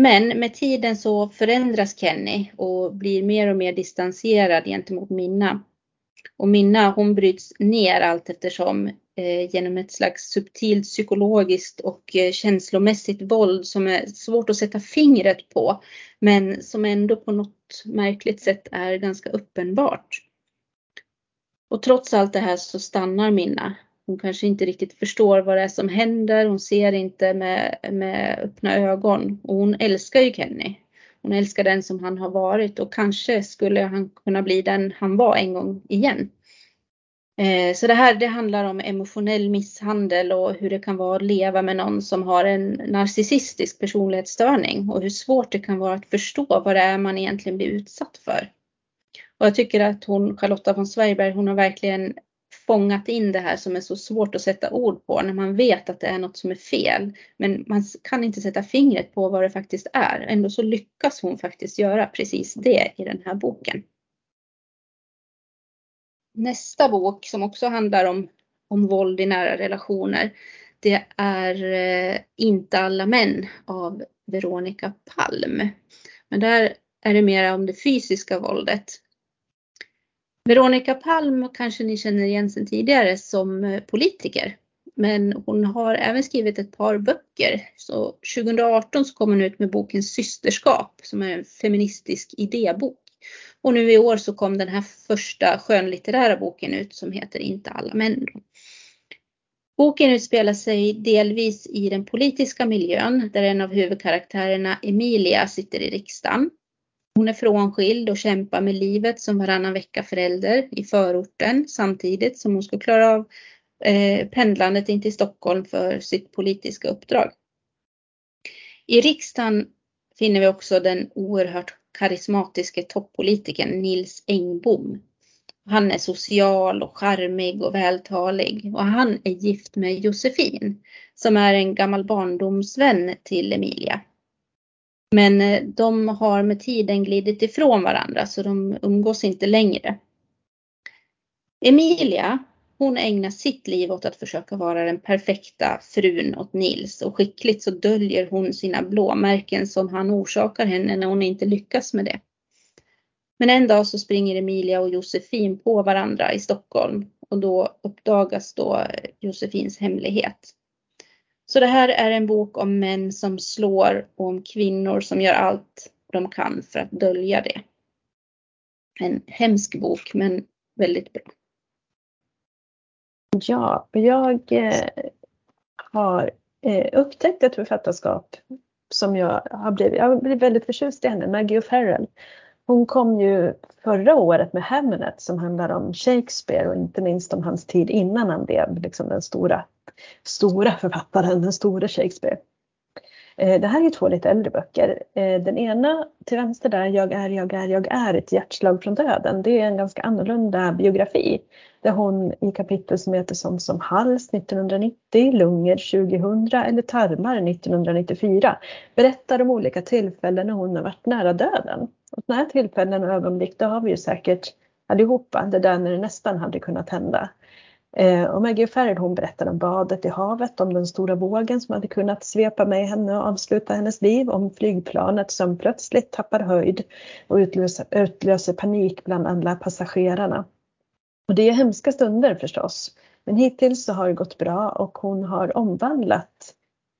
Men med tiden så förändras Kenny och blir mer och mer distanserad gentemot Minna. Och Minna hon bryts ner allt eftersom eh, genom ett slags subtilt psykologiskt och eh, känslomässigt våld som är svårt att sätta fingret på men som ändå på något märkligt sätt är ganska uppenbart. Och trots allt det här så stannar Minna. Hon kanske inte riktigt förstår vad det är som händer. Hon ser inte med, med öppna ögon och hon älskar ju Kenny. Hon älskar den som han har varit och kanske skulle han kunna bli den han var en gång igen. Eh, så det här det handlar om emotionell misshandel och hur det kan vara att leva med någon som har en narcissistisk personlighetsstörning och hur svårt det kan vara att förstå vad det är man egentligen blir utsatt för. Och jag tycker att hon, Charlotta von Zweigbergk, hon har verkligen fångat in det här som är så svårt att sätta ord på när man vet att det är något som är fel. Men man kan inte sätta fingret på vad det faktiskt är. Ändå så lyckas hon faktiskt göra precis det i den här boken. Nästa bok som också handlar om, om våld i nära relationer. Det är eh, Inte alla män av Veronica Palm. Men där är det mer om det fysiska våldet. Veronica Palm kanske ni känner igen sedan tidigare som eh, politiker. Men hon har även skrivit ett par böcker. Så 2018 så kom hon ut med boken Systerskap som är en feministisk idébok. Och nu i år så kom den här första skönlitterära boken ut som heter Inte alla män. Boken utspelar sig delvis i den politiska miljön där en av huvudkaraktärerna Emilia sitter i riksdagen. Hon är frånskild och kämpar med livet som varannan vecka förälder i förorten samtidigt som hon ska klara av eh, pendlandet in till Stockholm för sitt politiska uppdrag. I riksdagen finner vi också den oerhört karismatiske toppolitikern Nils Engbom. Han är social och charmig och vältalig och han är gift med Josefin som är en gammal barndomsvän till Emilia. Men eh, de har med tiden glidit ifrån varandra så de umgås inte längre. Emilia, hon ägnar sitt liv åt att försöka vara den perfekta frun åt Nils och skickligt så döljer hon sina blåmärken som han orsakar henne när hon inte lyckas med det. Men en dag så springer Emilia och Josefin på varandra i Stockholm och då uppdagas då eh, Josefins hemlighet. Så det här är en bok om män som slår och om kvinnor som gör allt de kan för att dölja det. En hemsk bok men väldigt bra. Ja, jag eh, har eh, upptäckt ett författarskap som jag har blivit, jag har blivit väldigt förtjust i henne, Maggie O'Farrell. Hon kom ju förra året med Hamnet som handlar om Shakespeare och inte minst om hans tid innan han blev liksom den stora, stora författaren, den stora Shakespeare. Eh, det här är två lite äldre böcker. Eh, den ena till vänster där, Jag är, jag är, jag är, ett hjärtslag från döden. Det är en ganska annorlunda biografi. Där hon i kapitel som heter Sånt som hals 1990, Lungor 2000 eller Tarmar 1994 berättar om olika tillfällen när hon har varit nära döden. Och sådana här tillfällen och ögonblick, det har vi ju säkert allihopa. Det där när det nästan hade kunnat hända. Eh, och Maggie Farrell hon berättar om badet i havet, om den stora vågen som hade kunnat svepa med henne och avsluta hennes liv, om flygplanet som plötsligt tappar höjd och utlöser, utlöser panik bland alla passagerarna. Och det är hemska stunder förstås. Men hittills så har det gått bra och hon har omvandlat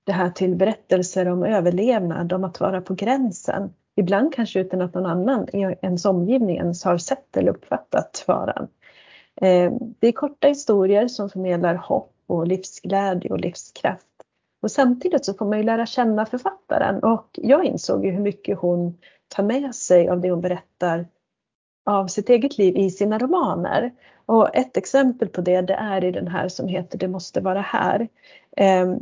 det här till berättelser om överlevnad, om att vara på gränsen. Ibland kanske utan att någon annan i ens omgivning ens har sett eller uppfattat faran. Eh, det är korta historier som förmedlar hopp och livsglädje och livskraft. Och samtidigt så får man ju lära känna författaren och jag insåg ju hur mycket hon tar med sig av det hon berättar av sitt eget liv i sina romaner. Och ett exempel på det, det är i den här som heter Det måste vara här. Ehm,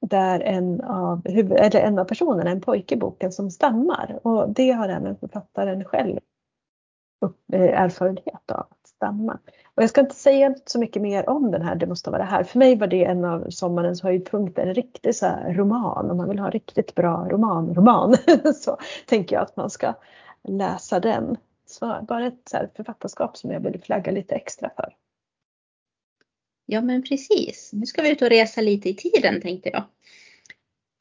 där en av, eller en av personerna, en pojke i boken som stammar och det har även författaren själv eh, erfarenhet av att. Och jag ska inte säga så mycket mer om den här Det måste vara det här. För mig var det en av sommarens höjdpunkter. En riktig så roman. Om man vill ha riktigt bra roman, roman så tänker jag att man ska läsa den. Så bara ett så författarskap som jag vill flagga lite extra för. Ja men precis. Nu ska vi ut och resa lite i tiden tänkte jag.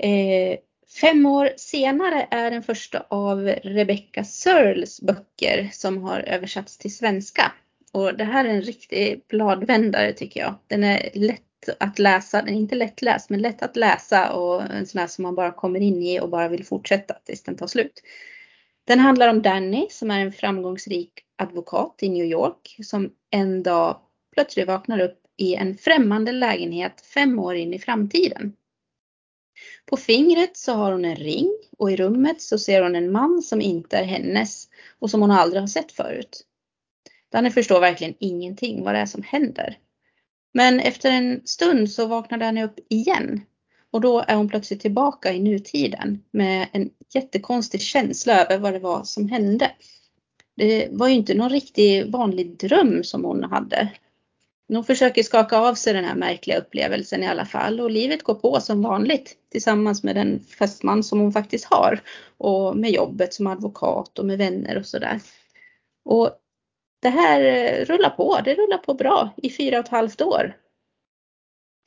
Eh, fem år senare är den första av Rebecca Searles böcker som har översatts till svenska. Och det här är en riktig bladvändare tycker jag. Den är lätt att läsa, den är inte lättläst men lätt att läsa och en sån här som man bara kommer in i och bara vill fortsätta tills den tar slut. Den handlar om Danny som är en framgångsrik advokat i New York som en dag plötsligt vaknar upp i en främmande lägenhet fem år in i framtiden. På fingret så har hon en ring och i rummet så ser hon en man som inte är hennes och som hon aldrig har sett förut. Danny förstår verkligen ingenting vad det är som händer. Men efter en stund så vaknar Danny upp igen och då är hon plötsligt tillbaka i nutiden med en jättekonstig känsla över vad det var som hände. Det var ju inte någon riktig vanlig dröm som hon hade hon försöker skaka av sig den här märkliga upplevelsen i alla fall och livet går på som vanligt tillsammans med den fästman som hon faktiskt har och med jobbet som advokat och med vänner och sådär. Och det här eh, rullar på, det rullar på bra i fyra och ett halvt år.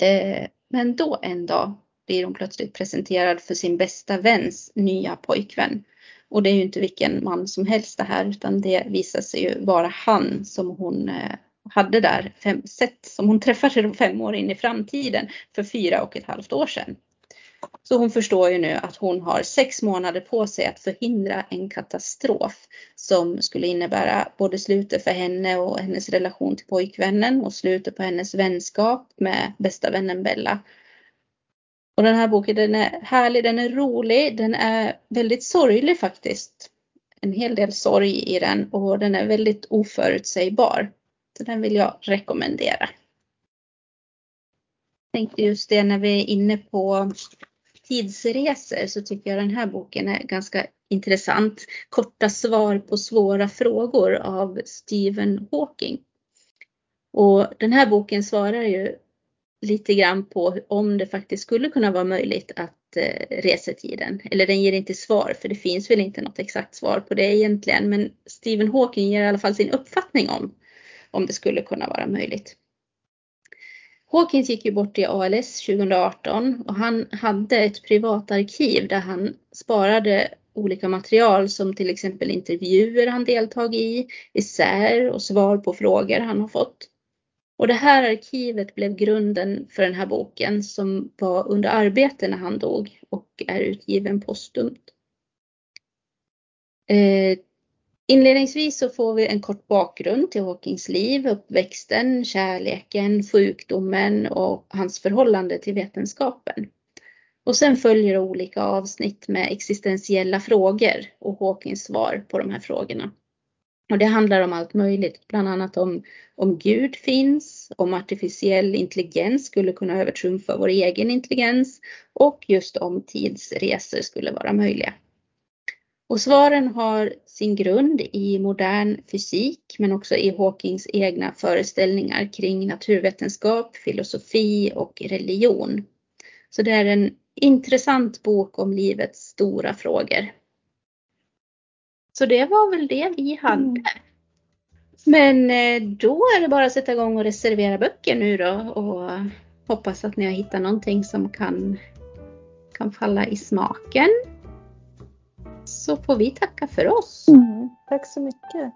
Eh, men då en dag blir hon plötsligt presenterad för sin bästa väns nya pojkvän. Och det är ju inte vilken man som helst det här utan det visar sig ju vara han som hon eh, hade där fem, sett som hon träffade fem år in i framtiden för fyra och ett halvt år sedan. Så hon förstår ju nu att hon har sex månader på sig att förhindra en katastrof som skulle innebära både slutet för henne och hennes relation till pojkvännen och slutet på hennes vänskap med bästa vännen Bella. Och den här boken den är härlig, den är rolig, den är väldigt sorglig faktiskt. En hel del sorg i den och den är väldigt oförutsägbar. Så den vill jag rekommendera. Jag tänkte just det när vi är inne på tidsresor så tycker jag den här boken är ganska intressant. Korta svar på svåra frågor av Stephen Hawking. Och den här boken svarar ju lite grann på om det faktiskt skulle kunna vara möjligt att eh, resetiden. Eller den ger inte svar för det finns väl inte något exakt svar på det egentligen. Men Stephen Hawking ger i alla fall sin uppfattning om om det skulle kunna vara möjligt. Hawkins gick ju bort i ALS 2018 och han hade ett privatarkiv där han sparade olika material som till exempel intervjuer han deltagit i, essäer och svar på frågor han har fått. Och det här arkivet blev grunden för den här boken som var under arbete när han dog och är utgiven postumt. Eh, Inledningsvis så får vi en kort bakgrund till Hawkings liv, uppväxten, kärleken, sjukdomen och hans förhållande till vetenskapen. Och sen följer olika avsnitt med existentiella frågor och Hawkings svar på de här frågorna. Och det handlar om allt möjligt, bland annat om, om Gud finns, om artificiell intelligens skulle kunna övertrumfa vår egen intelligens och just om tidsresor skulle vara möjliga. Och svaren har sin grund i modern fysik men också i Hawkings egna föreställningar kring naturvetenskap, filosofi och religion. Så det är en intressant bok om livets stora frågor. Så det var väl det vi hade. Mm. Men eh, då är det bara att sätta igång och reservera böcker nu då och hoppas att ni har hittat någonting som kan, kan falla i smaken så får vi tacka för oss. Mm, tack så mycket.